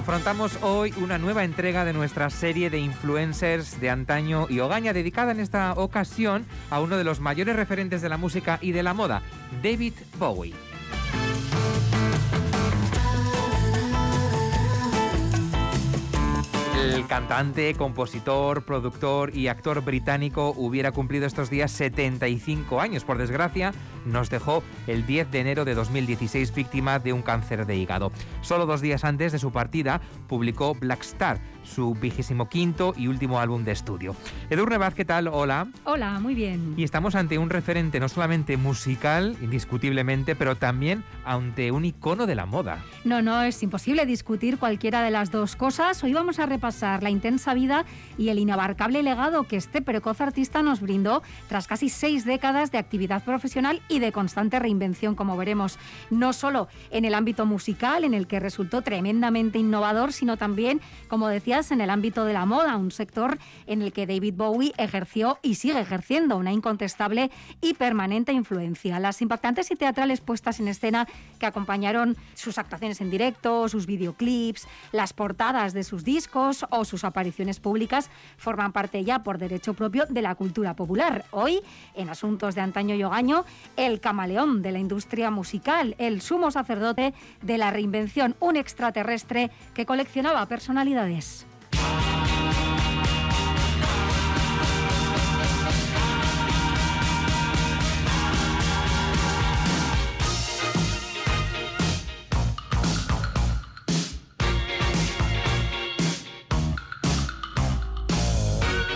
Afrontamos hoy una nueva entrega de nuestra serie de influencers de antaño y hogaña, dedicada en esta ocasión a uno de los mayores referentes de la música y de la moda, David Bowie. El cantante, compositor, productor y actor británico hubiera cumplido estos días 75 años. Por desgracia, nos dejó el 10 de enero de 2016 víctima de un cáncer de hígado. Solo dos días antes de su partida, publicó Black Star, su vigésimo quinto y último álbum de estudio. Edurne Baz, ¿qué tal? Hola. Hola, muy bien. Y estamos ante un referente no solamente musical, indiscutiblemente, pero también ante un icono de la moda. No, no, es imposible discutir cualquiera de las dos cosas. Hoy vamos a repasar la intensa vida y el inabarcable legado que este precoz artista nos brindó tras casi seis décadas de actividad profesional y de constante reinvención, como veremos, no solo en el ámbito musical, en el que resultó tremendamente innovador, sino también, como decías, en el ámbito de la moda, un sector en el que David Bowie ejerció y sigue ejerciendo una incontestable y permanente influencia. Las impactantes y teatrales puestas en escena que acompañaron sus actuaciones en directo, sus videoclips, las portadas de sus discos o sus apariciones públicas forman parte ya por derecho propio de la cultura popular. Hoy, en Asuntos de Antaño y Hogaño, el camaleón de la industria musical, el sumo sacerdote de la reinvención, un extraterrestre que coleccionaba personalidades.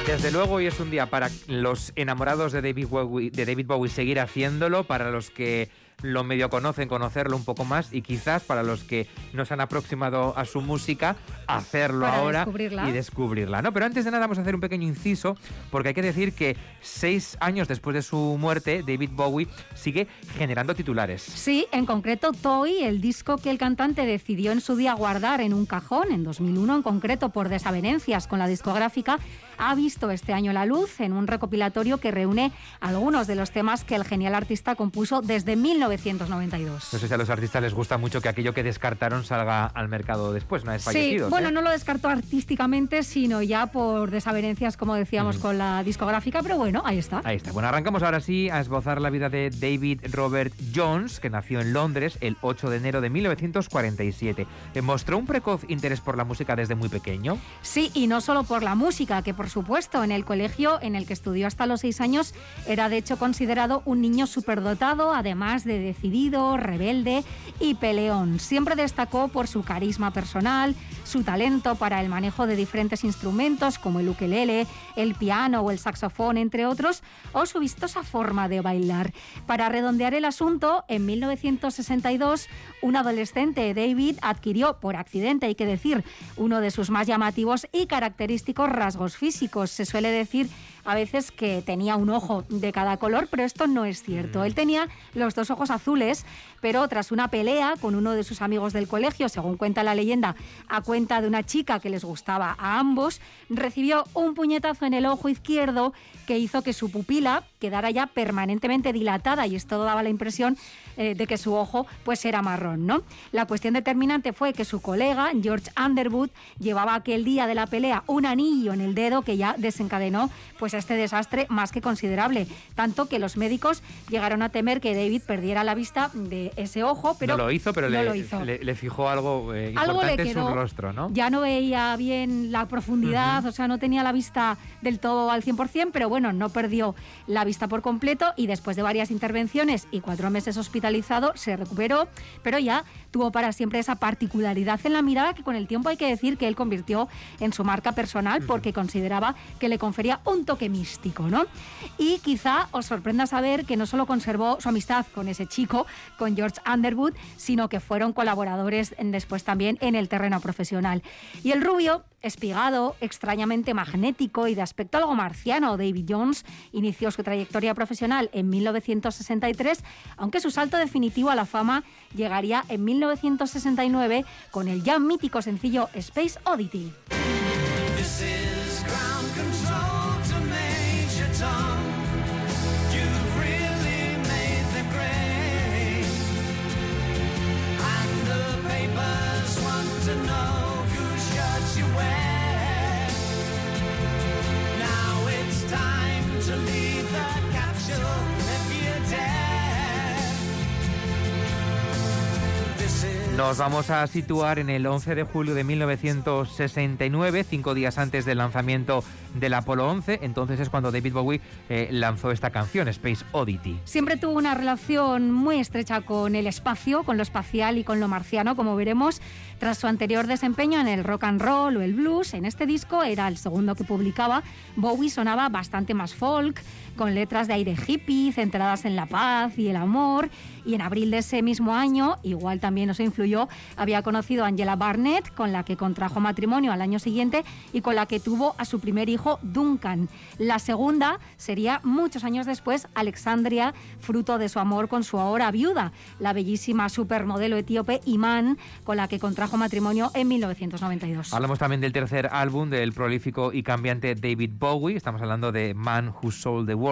Desde luego hoy es un día para los enamorados de David Bowie, de David Bowie seguir haciéndolo, para los que lo medio conocen, conocerlo un poco más y quizás para los que no se han aproximado a su música, hacerlo Para ahora descubrirla. y descubrirla. ¿no? Pero antes de nada vamos a hacer un pequeño inciso porque hay que decir que seis años después de su muerte, David Bowie sigue generando titulares. Sí, en concreto Toy, el disco que el cantante decidió en su día guardar en un cajón, en 2001 en concreto por desavenencias con la discográfica, ha visto este año la luz en un recopilatorio que reúne algunos de los temas que el genial artista compuso desde 1992. No sé si a los artistas les gusta mucho que aquello que descartaron salga al mercado después, una vez Sí, bueno, ¿eh? no lo descartó artísticamente, sino ya por desavenencias, como decíamos, con la discográfica, pero bueno, ahí está. Ahí está. Bueno, arrancamos ahora sí a esbozar la vida de David Robert Jones, que nació en Londres el 8 de enero de 1947. Eh, Mostró un precoz interés por la música desde muy pequeño. Sí, y no solo por la música, que por supuesto en el colegio en el que estudió hasta los seis años era de hecho considerado un niño superdotado, además de decidido, rebelde y peleón. Siempre destacó por su carisma personal, su talento para el manejo de diferentes instrumentos como el ukelele, el piano o el saxofón, entre otros, o su vistosa forma de bailar. Para redondear el asunto, en 1962, un adolescente, David, adquirió por accidente, hay que decir, uno de sus más llamativos y característicos rasgos físicos. Se suele decir a veces que tenía un ojo de cada color, pero esto no es cierto. Él tenía los dos ojos azules, pero tras una pelea con uno de sus amigos del colegio, según cuenta la leyenda, a cuenta de una chica que les gustaba a ambos, recibió un puñetazo en el ojo izquierdo que hizo que su pupila quedara ya permanentemente dilatada y esto daba la impresión eh, de que su ojo pues era marrón, ¿no? La cuestión determinante fue que su colega, George Underwood, llevaba aquel día de la pelea un anillo en el dedo que ya desencadenó pues este desastre más que considerable, tanto que los médicos llegaron a temer que David perdiera la vista de ese ojo, pero no lo hizo, pero no le, lo hizo. le- le fijó algo, eh, Algo le en quedó, su rostro, ¿no? Ya no veía bien la profundidad, o sea, no tenía la vista del todo al 100%, pero bueno, no perdió la vista por completo y después de varias intervenciones y cuatro meses hospitalizado, se recuperó, pero ya tuvo para siempre esa particularidad en la mirada que con el tiempo hay que decir que él convirtió en su marca personal porque consideraba que le confería un toque que místico, ¿no? Y quizá os sorprenda saber que no solo conservó su amistad con ese chico, con George Underwood, sino que fueron colaboradores después también en el terreno profesional. Y el rubio, espigado, extrañamente magnético y de aspecto algo marciano, David Jones inició su trayectoria profesional en 1963, aunque su salto definitivo a la fama llegaría en 1969 con el ya mítico sencillo Space Oddity. Nos vamos a situar en el 11 de julio de 1969, cinco días antes del lanzamiento del Apolo 11. Entonces es cuando David Bowie eh, lanzó esta canción, Space Oddity. Siempre tuvo una relación muy estrecha con el espacio, con lo espacial y con lo marciano, como veremos. Tras su anterior desempeño en el rock and roll o el blues, en este disco era el segundo que publicaba, Bowie sonaba bastante más folk, con letras de aire hippie, centradas en la paz y el amor. Y en abril de ese mismo año, igual también nos influyó, había conocido a Angela Barnett, con la que contrajo matrimonio al año siguiente y con la que tuvo a su primer hijo, Duncan. La segunda sería muchos años después, Alexandria, fruto de su amor con su ahora viuda, la bellísima supermodelo etíope Iman, con la que contrajo matrimonio en 1992. Hablamos también del tercer álbum del prolífico y cambiante David Bowie, estamos hablando de Man Who Sold the World.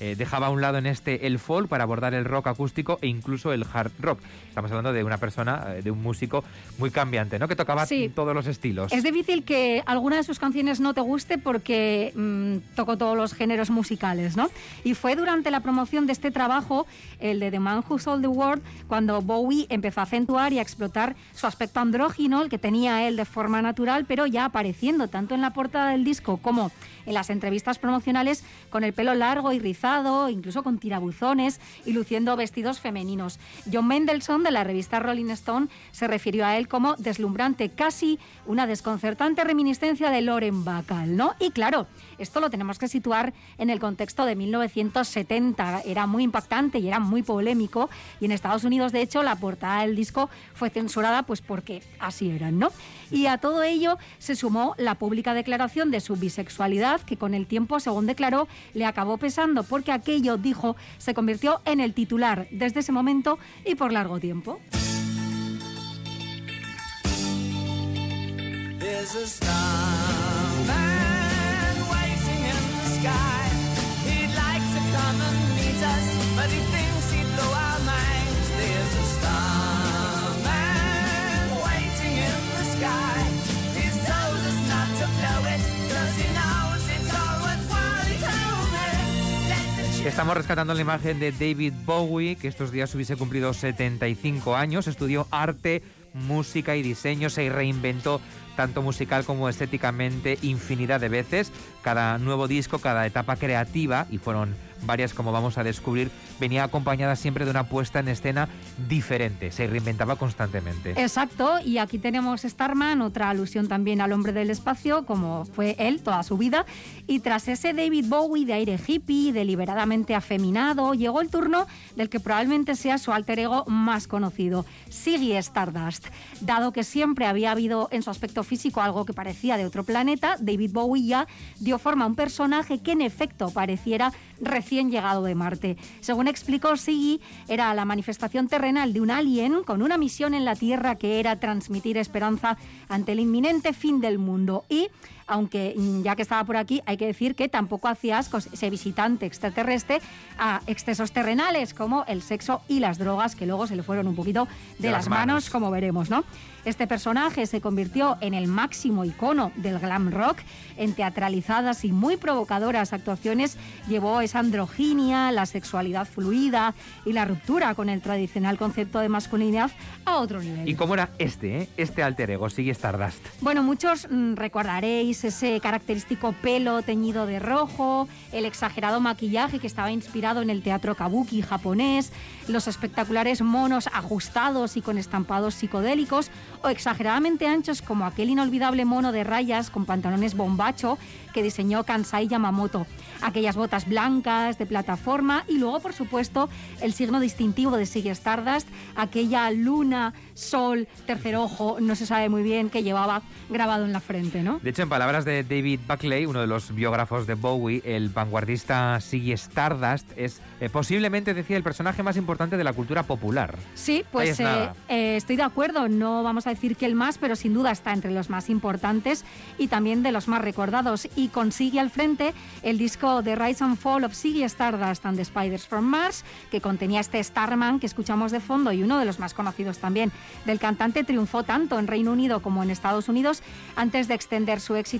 Eh, dejaba a un lado en este el folk para abordar el rock acústico e incluso el hard rock. Estamos hablando de una persona, eh, de un músico muy cambiante, ¿no? Que tocaba todos los estilos. Es difícil que alguna de sus canciones no te guste porque mm, tocó todos los géneros musicales, ¿no? Y fue durante la promoción de este trabajo, el de The Man Who Sold the World, cuando Bowie empezó a acentuar y a explotar su aspecto andrógino, el que tenía él de forma natural, pero ya apareciendo tanto en la portada del disco como en las entrevistas promocionales con el pelo largo y rizado, incluso con tirabuzones y luciendo vestidos femeninos. John Mendelssohn de la revista Rolling Stone se refirió a él como deslumbrante, casi una desconcertante reminiscencia de Loren Bacall, ¿no? Y claro, esto lo tenemos que situar en el contexto de 1970. Era muy impactante y era muy polémico. Y en Estados Unidos, de hecho, la portada del disco fue censurada pues porque así eran, ¿no? Y a todo ello se sumó la pública declaración de su bisexualidad, que con el tiempo, según declaró, le acabó pesando porque aquello, dijo, se convirtió en el titular desde ese momento y por largo tiempo. Estamos rescatando la imagen de David Bowie, que estos días hubiese cumplido 75 años, estudió arte, música y diseño, se reinventó tanto musical como estéticamente infinidad de veces. Cada nuevo disco, cada etapa creativa, y fueron varias como vamos a descubrir, venía acompañada siempre de una puesta en escena diferente, se reinventaba constantemente. Exacto, y aquí tenemos Starman, otra alusión también al hombre del espacio, como fue él toda su vida, y tras ese David Bowie de aire hippie, deliberadamente afeminado, llegó el turno del que probablemente sea su alter ego más conocido, Siggy Stardust. Dado que siempre había habido en su aspecto físico algo que parecía de otro planeta, David Bowie ya dio forma a un personaje que en efecto pareciera llegado de Marte. Según explicó Siggy, era la manifestación terrenal de un alien con una misión en la Tierra que era transmitir esperanza ante el inminente fin del mundo y aunque mm, ya que estaba por aquí hay que decir que tampoco hacía asco ese visitante extraterrestre a excesos terrenales como el sexo y las drogas que luego se le fueron un poquito de, las, manos, manos, como veremos, ¿no? Este personaje se convirtió en el máximo icono del glam rock. En teatralizadas y muy provocadoras actuaciones llevó esa androginia, la sexualidad fluida y la ruptura con el tradicional concepto de masculinidad a otro nivel. ¿Y cómo era este, eh? este alter ego, Sigue Stardust? Bueno, muchos mm, recordaréis ese característico pelo teñido de rojo, el exagerado maquillaje que estaba inspirado en el teatro kabuki japonés, los espectaculares monos ajustados y con estampados psicodélicos, o exageradamente anchos como aquel inolvidable mono de rayas con pantalones bombacho que diseñó Kansai Yamamoto. Aquellas botas blancas de plataforma y luego, por supuesto, el signo distintivo de Sigue Stardust, aquella luna, sol, tercer ojo, no se sabe muy bien, que llevaba grabado en la frente, ¿no? De hecho, en de David Buckley, uno de los biógrafos de Bowie, el vanguardista Siggy Stardust es eh, posiblemente, decía, el personaje más importante de la cultura popular. Sí, pues eh, eh, estoy de acuerdo. No vamos a decir que el más, pero sin duda está entre los más importantes y también de los más recordados. Y consigue al frente el disco The Rise and Fall of Siggy Stardust and the Spiders from Mars, que contenía este Starman que escuchamos de fondo y uno de los más conocidos también del cantante triunfó tanto en Reino Unido como en Estados Unidos antes de extender su éxito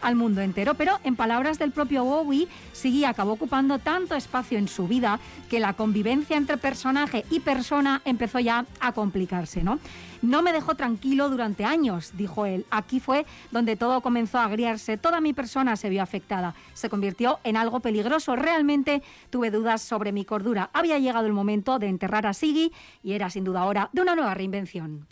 al mundo entero. Pero en palabras del propio Bowie, Siggy acabó ocupando tanto espacio en su vida que la convivencia entre personaje y persona empezó ya a complicarse, ¿no? Me dejó tranquilo durante años, dijo él. Aquí fue donde todo comenzó a agriarse, toda mi persona se vio afectada, se convirtió en algo peligroso. Realmente tuve dudas sobre mi cordura. Había llegado el momento de enterrar a Siggy y era sin duda hora de una nueva reinvención.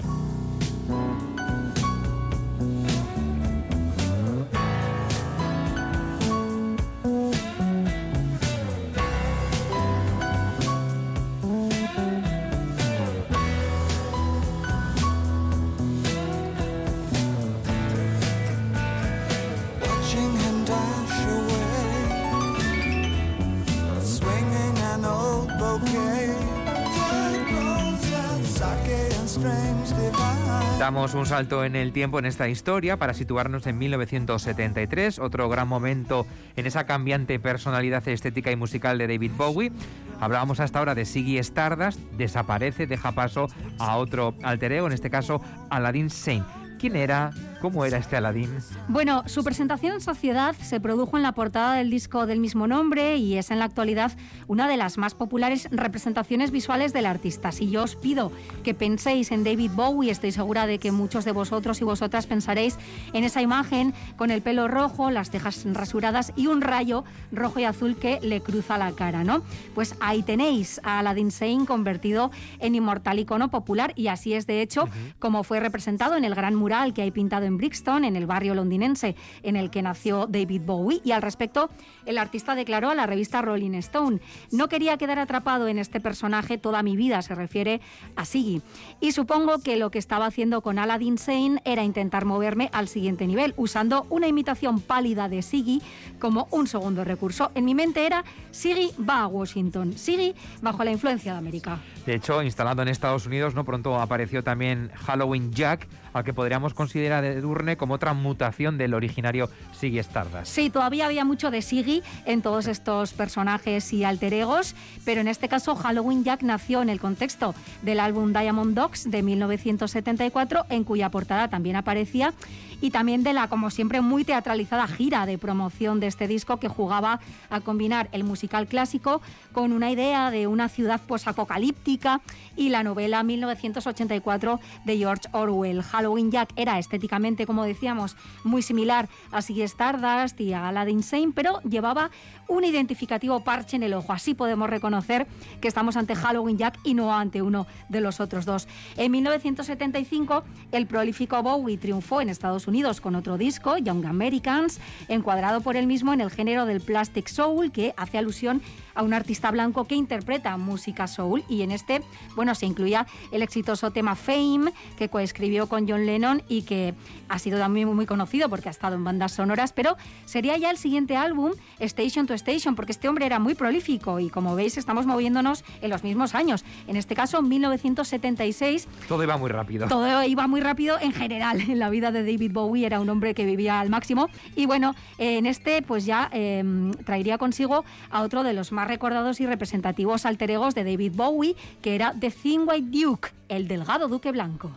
Damos un salto en el tiempo en esta historia para situarnos en 1973, otro gran momento en esa cambiante personalidad estética y musical de David Bowie. Hablábamos hasta ahora de Siggy Stardust, desaparece, deja paso a otro alter ego, en este caso Aladdin Sane. ¿Quién era? ¿Cómo era este Aladdin? Bueno, su presentación en sociedad se produjo en la portada del disco del mismo nombre y es en la actualidad una de las más populares representaciones visuales del artista. Si yo os pido que penséis en David Bowie, estoy segura de que muchos de vosotros y vosotras pensaréis en esa imagen con el pelo rojo, las cejas rasuradas y un rayo rojo y azul que le cruza la cara, ¿no? Pues ahí tenéis a Aladdin Sane convertido en inmortal icono popular y así es de hecho como fue representado en el gran que hay pintado en Brixton, en el barrio londinense en el que nació David Bowie. Y al respecto, el artista declaró a la revista Rolling Stone, no quería quedar atrapado en este personaje toda mi vida, se refiere a Siggy. Y supongo que lo que estaba haciendo con Aladdin Sane era intentar moverme al siguiente nivel, usando una imitación pálida de Siggy como un segundo recurso. En mi mente era Siggy va a Washington, Siggy bajo la influencia de América. De hecho, instalado en Estados Unidos, no pronto apareció también Halloween Jack, al que podríamos considerar de Durne como otra mutación del originario Siggy Stardust. Sí, todavía había mucho de Siggy en todos estos personajes y alter egos, pero en este caso Halloween Jack nació en el contexto del álbum Diamond Dogs de 1974, en cuya portada también aparecía y también de la, como siempre, muy teatralizada gira de promoción de este disco que jugaba a combinar el musical clásico con una idea de una ciudad posapocalíptica y la novela 1984 de George Orwell. Halloween Jack era estéticamente, como decíamos, muy similar a Siggy Stardust y a Aladdin Sane, pero llevaba un identificativo parche en el ojo. Así podemos reconocer que estamos ante Halloween Jack y no ante uno de los otros dos. En 1975, el prolífico Bowie triunfó en Estados Unidos con otro disco, Young Americans, encuadrado por él mismo en el género del plastic soul, que hace alusión un artista blanco que interpreta música soul y en este, bueno, se incluía el exitoso tema Fame que coescribió con John Lennon y que ha sido también muy conocido porque ha estado en bandas sonoras, pero sería ya el siguiente álbum, Station to Station, porque este hombre era muy prolífico y como veis estamos moviéndonos en los mismos años. En este caso, 1976. Todo iba muy rápido. Todo iba muy rápido en general en la vida de David Bowie, era un hombre que vivía al máximo y bueno, en este pues ya em, traería consigo a otro de los más recordados y representativos alter egos de David Bowie, que era The Thin White Duke, el delgado duque blanco.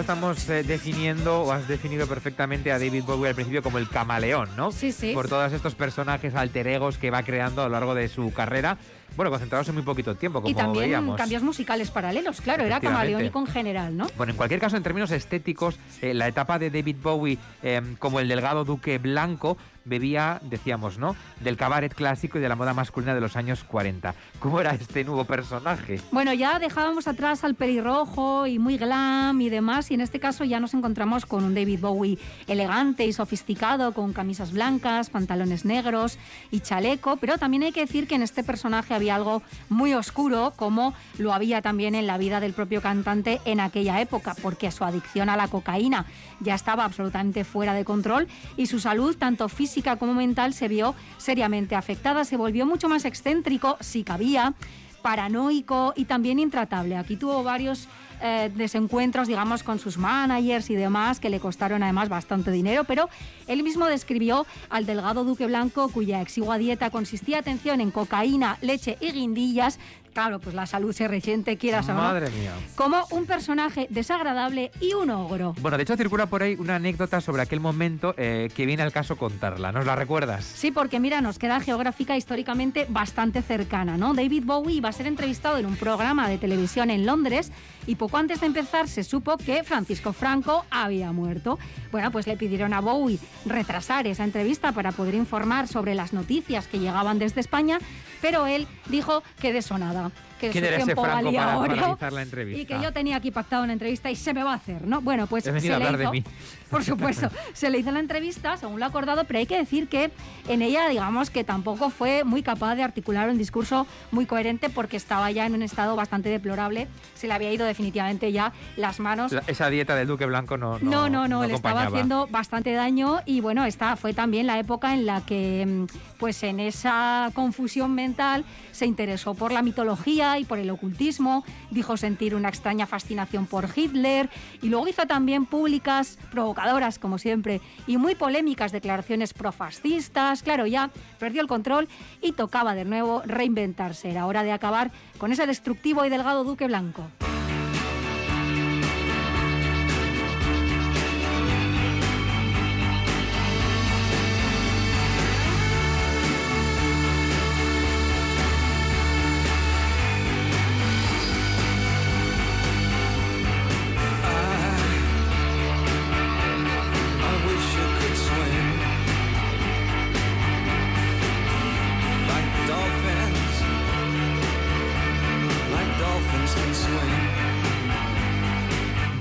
Estamos eh, definiendo, o has definido perfectamente a David Bowie al principio como el camaleón, ¿no? Sí, sí. Por todos estos personajes alter egos que va creando a lo largo de su carrera. Bueno, concentrados en muy poquito tiempo, como y también veíamos. cambios musicales paralelos, claro, era camaleónico en general, ¿no? Bueno, en cualquier caso, en términos estéticos, eh, la etapa de David Bowie eh, como el delgado duque blanco bebía, decíamos, ¿no? Del cabaret clásico y de la moda masculina de los años 40. ¿Cómo era este nuevo personaje? Bueno, ya dejábamos atrás al pelirrojo y muy glam y demás, y en este caso ya nos encontramos con un David Bowie elegante y sofisticado, con camisas blancas, pantalones negros y chaleco, pero también hay que decir que en este personaje había algo muy oscuro, como lo había también en la vida del propio cantante en aquella época, porque su adicción a la cocaína ya estaba absolutamente fuera de control y su salud, tanto física como mental, se vio seriamente afectada, se volvió mucho más excéntrico, si cabía, paranoico y también intratable. Aquí tuvo varios eh, desencuentros, digamos, con sus managers y demás, que le costaron además bastante dinero, pero él mismo describió al delgado Duque Blanco, cuya exigua dieta consistía, atención, en cocaína, leche y guindillas, claro, pues la salud se resiente, quieras o no, Madre mía. como un personaje desagradable y un ogro. Bueno, de hecho circula por ahí una anécdota sobre aquel momento eh, que viene al caso contarla. ¿Nos la recuerdas? Sí, porque mira, nos queda geográfica históricamente bastante cercana, ¿no? David Bowie iba a ser entrevistado en un programa de televisión en Londres y poco antes de empezar se supo que Francisco Franco había muerto. Bueno, pues le pidieron a Bowie retrasar esa entrevista para poder informar sobre las noticias que llegaban desde España, pero él dijo que de eso nada. Україна. Que ¿Quién su era ese tiempo Franco valía para paralizar la entrevista? Y que yo tenía aquí pactado una entrevista y se me va a hacer, ¿no? Bueno, pues He se a le hablar de hizo, mí. por supuesto, se le hizo la entrevista según lo acordado, pero hay que decir que en ella, digamos que tampoco fue muy capaz de articular un discurso muy coherente porque estaba ya en un estado bastante deplorable, se le había ido definitivamente ya las manos. La- esa dieta del Duque Blanco no No, no, no, le estaba haciendo bastante daño y bueno, esta fue también la época en la que, mm, pues en esa confusión mental, se interesó por la mitología y por el ocultismo, dijo sentir una extraña fascinación por Hitler y luego hizo también públicas, provocadoras como siempre, y muy polémicas declaraciones profascistas, claro, ya perdió el control y tocaba de nuevo reinventarse. Era hora de acabar con ese destructivo y delgado duque blanco.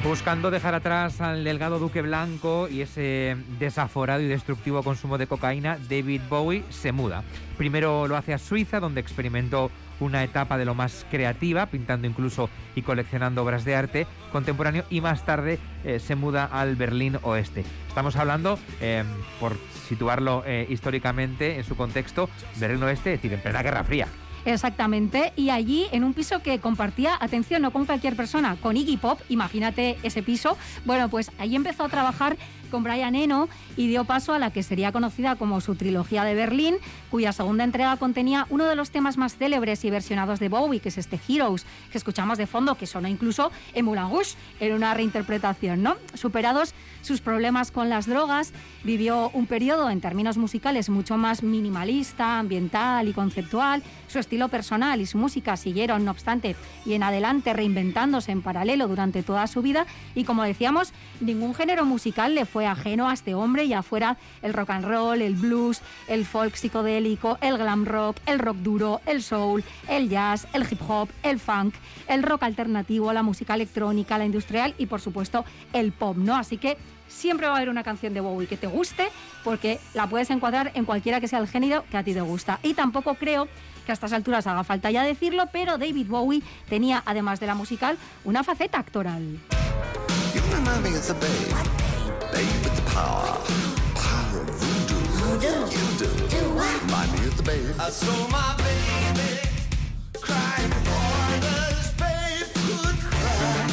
Buscando dejar atrás al delgado Duque Blanco y ese desaforado y destructivo consumo de cocaína, David Bowie se muda. Primero lo hace a Suiza, donde experimentó una etapa de lo más creativa, pintando incluso y coleccionando obras de arte contemporáneo, y más tarde eh, se muda al Berlín Oeste. Estamos hablando, eh, por situarlo eh, históricamente en su contexto, Berlín Oeste, es decir, en plena Guerra Fría. Exactamente, y allí en un piso que compartía, atención, no con cualquier persona, con Iggy Pop, imagínate ese piso. Bueno, pues allí empezó a trabajar con Brian Eno y dio paso a la que sería conocida como su trilogía de Berlín, cuya segunda entrega contenía uno de los temas más célebres y versionados de Bowie, que es este Heroes, que escuchamos de fondo, que sonó incluso en Moulin Rouge, en una reinterpretación, ¿no? Superados sus problemas con las drogas, vivió un periodo en términos musicales mucho más minimalista, ambiental y conceptual. Su estilo personal y su música siguieron, no obstante, y en adelante reinventándose en paralelo durante toda su vida. Y como decíamos, ningún género musical le fue ajeno a este hombre, ya fuera el rock and roll, el blues, el folk psicodélico, el glam rock, el rock duro, el soul, el jazz, el hip hop, el funk, el rock alternativo, la música electrónica, la industrial y por supuesto el pop, ¿no? Así que siempre va a haber una canción de Bowie que te guste porque la puedes encuadrar en cualquiera que sea el género que a ti te gusta. Y tampoco creo que a estas alturas haga falta ya decirlo, pero David Bowie tenía, además de la musical, una faceta actoral. You remind me of the babe, with the power, power of voodoo. You do. Remind me of the babe. I saw my baby crying for this babe could cry.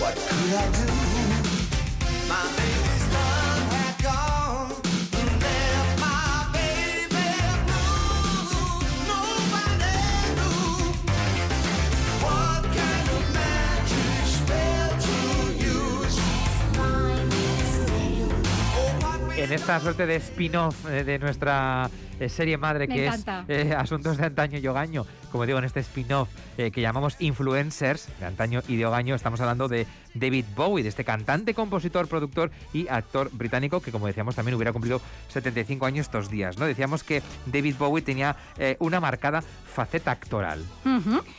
What could I do? En esta suerte de spin-off eh, de nuestra eh, serie madre Me que encanta. es eh, Asuntos de Antaño y Ogaño. Como digo, en este spin-off eh, que llamamos Influencers de Antaño y de Ogaño, estamos hablando de David Bowie, de este cantante, compositor, productor y actor británico que, como decíamos, también hubiera cumplido 75 años estos días. ¿no? Decíamos que David Bowie tenía eh, una marcada faceta actoral.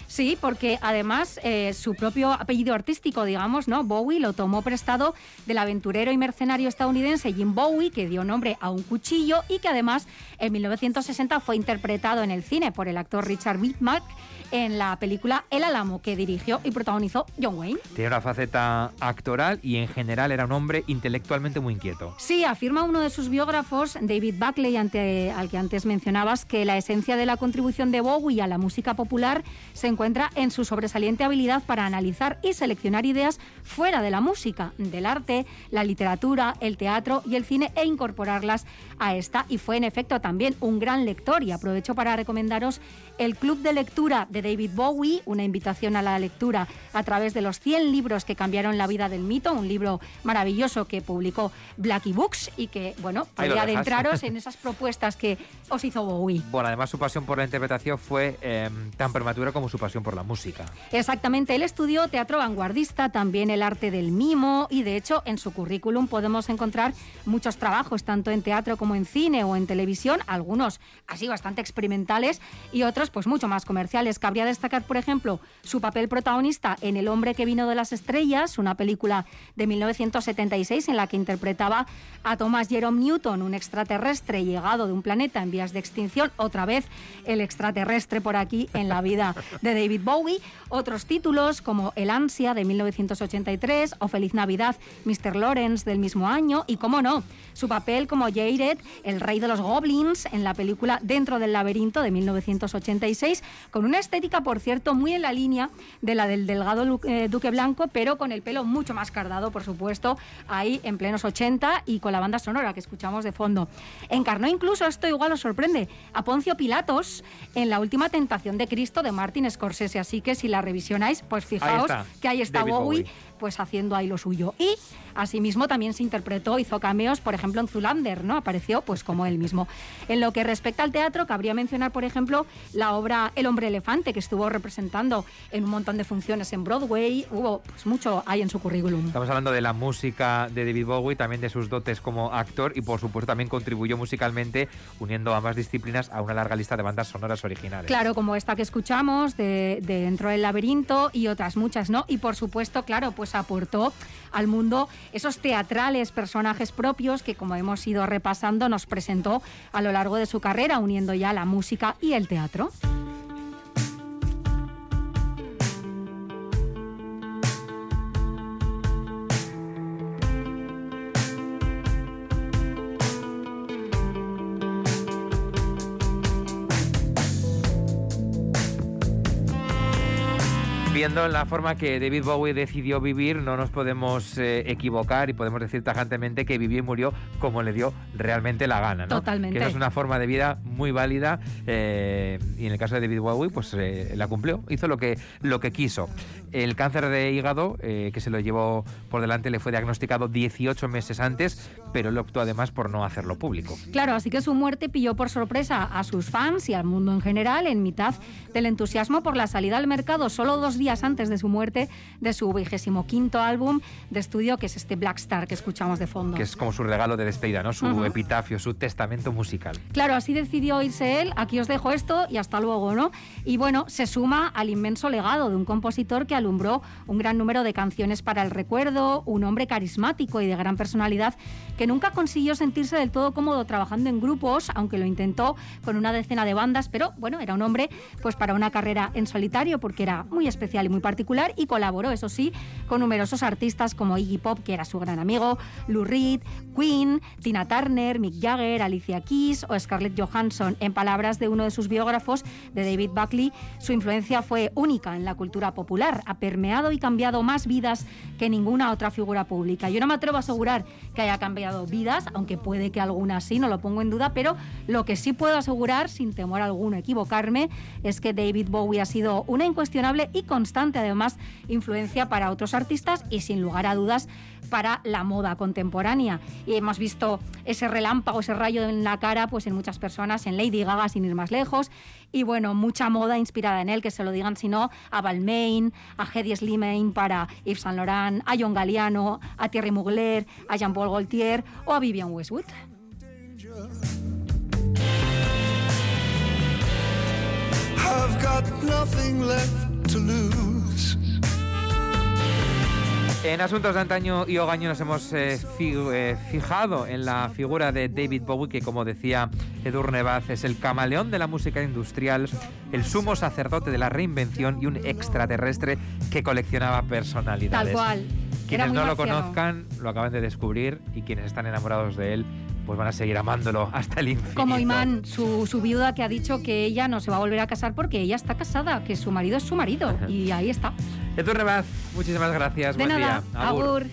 Sí, porque además eh, su propio apellido artístico, digamos, ¿no? Bowie lo tomó prestado del aventurero y mercenario estadounidense Jim Bowie, que dio nombre a un cuchillo y que además en 1960 fue interpretado en el cine por el actor Richard Mark en la película El Álamo, que dirigió y protagonizó John Wayne. Tenía una faceta actoral y en general era un hombre intelectualmente muy inquieto. Sí, afirma uno de sus biógrafos, David Buckley, ante- al que antes mencionabas, que la esencia de la contribución de Bowie a la música popular se encuentra en su sobresaliente habilidad para analizar y seleccionar ideas fuera de la música, del arte, la literatura, el teatro y el cine e incorporarlas a esta. Y fue en efecto también un gran lector y aprovecho para recomendaros el Club de Lectura de David Bowie, una invitación a la lectura a través de los 100 libros que cambiaron la vida del mito, un libro maravilloso que publicó Blackie Books y que, bueno, podría adentraros en esas propuestas que os hizo Bowie. Bueno, además su pasión por la interpretación fue eh, tan prematura como su pasión por la música. Exactamente, él estudió teatro vanguardista, también el arte del mimo y de hecho en su currículum podemos encontrar muchos trabajos, tanto en teatro como en cine o en televisión, algunos así bastante experimentales y otros pues mucho más comerciales. Cabría destacar, por ejemplo, su papel protagonista en El hombre que vino de las estrellas, una película de 1976 en la que interpretaba a Thomas Jerome Newton, un extraterrestre llegado de un planeta en vías de extinción, otra vez el extraterrestre por aquí en la vida de David Bowie. Otros títulos como El ansia de 1983 o Feliz Navidad, Mr. Lawrence del mismo año y, cómo no, su papel como Jared, el rey de los goblins, en la película Dentro del laberinto de 1986, con una estética, por cierto, muy en la línea de la del delgado eh, Duque Blanco, pero con el pelo mucho más cardado, por supuesto, ahí en plenos 80 y con la banda sonora que escuchamos de fondo. Encarnó incluso, esto igual os sorprende, a Poncio Pilatos en La última tentación de Cristo de Martin Scorsese, así que si la revisionáis, pues fijaos que ahí está David Bowie, Bowie. Pues haciendo ahí lo suyo. Y asimismo también se interpretó, hizo cameos, por ejemplo, en Zulander, ¿no? Apareció pues como él mismo. En lo que respecta al teatro, cabría mencionar, por ejemplo, la obra El hombre elefante, que estuvo representando en un montón de funciones en Broadway. Hubo pues mucho ahí en su currículum. Estamos hablando de la música de David Bowie, también de sus dotes como actor y por supuesto también contribuyó musicalmente uniendo ambas disciplinas a una larga lista de bandas sonoras originales. Claro, como esta que escuchamos de, de Dentro del laberinto y otras muchas, ¿no? Y por supuesto, claro, pues aportó al mundo esos teatrales personajes propios que, como hemos ido repasando, nos presentó a lo largo de su carrera, uniendo ya la música y el teatro. Viendo la forma que David Bowie decidió vivir, no nos podemos eh, equivocar y podemos decir tajantemente que vivió y murió como le dio realmente la gana. ¿no? Totalmente. Que es una forma de vida muy válida eh, y en el caso de David Bowie, pues eh, la cumplió, hizo lo que, lo que quiso. El cáncer de hígado, eh, que se lo llevó por delante, le fue diagnosticado 18 meses antes, pero él optó además por no hacerlo público. Claro, así que su muerte pilló por sorpresa a sus fans y al mundo en general en mitad del entusiasmo por la salida al mercado solo dos días antes de su muerte de su vigésimo quinto álbum de estudio, que es este Black Star que escuchamos de fondo. Que es como su regalo de despedida, ¿no? Su Ujú. epitafio, su testamento musical. Claro, así decidió irse él. Aquí os dejo esto y hasta luego, ¿no? Y bueno, se suma al inmenso legado de un compositor que alumbró un gran número de canciones para el recuerdo, un hombre carismático y de gran personalidad que nunca consiguió sentirse del todo cómodo trabajando en grupos, aunque lo intentó con una decena de bandas, pero bueno, era un hombre pues para una carrera en solitario porque era muy especial y muy particular y colaboró, eso sí, con numerosos artistas como Iggy Pop, que era su gran amigo, Lou Reed, Queen, Tina Turner, Mick Jagger, Alicia Keys o Scarlett Johansson. En palabras de uno de sus biógrafos, de David Buckley, su influencia fue única en la cultura popular, ha permeado y cambiado más vidas que ninguna otra figura pública. Yo no me atrevo a asegurar que haya cambiado vidas, aunque puede que alguna sí, no lo pongo en duda, pero lo que sí puedo asegurar, sin temor alguno a equivocarme, es que David Bowie ha sido una incuestionable y constante, además, influencia para otros artistas y sin lugar a dudas para la moda contemporánea. Y hemos visto ese relámpago, ese rayo en la cara, pues en muchas personas, en Lady Gaga sin ir más lejos, y bueno, mucha moda inspirada en él, que se lo digan si no, a Balmain, a Hedy Slimane para Yves Saint Laurent, a John Galliano, a Thierry Mugler, a Jean-Paul Gaultier o a Vivian Westwood. To lose. En Asuntos de Antaño y Ogaño nos hemos eh, fi- eh, fijado en la figura de David Bowie, que como decía Edurne Vaz, es el camaleón de la música industrial, el sumo sacerdote de la reinvención y un extraterrestre que coleccionaba personalidades. Tal cual. Quienes no lo conozcan lo acaban de descubrir y quienes están enamorados de él pues van a seguir amándolo hasta el infinito. Como Imán, su, su viuda que ha dicho que ella no se va a volver a casar porque ella está casada, que su marido es su marido. Y ahí está. Edu Rebaz, muchísimas gracias. De Buen nada. día. Abur. Abur.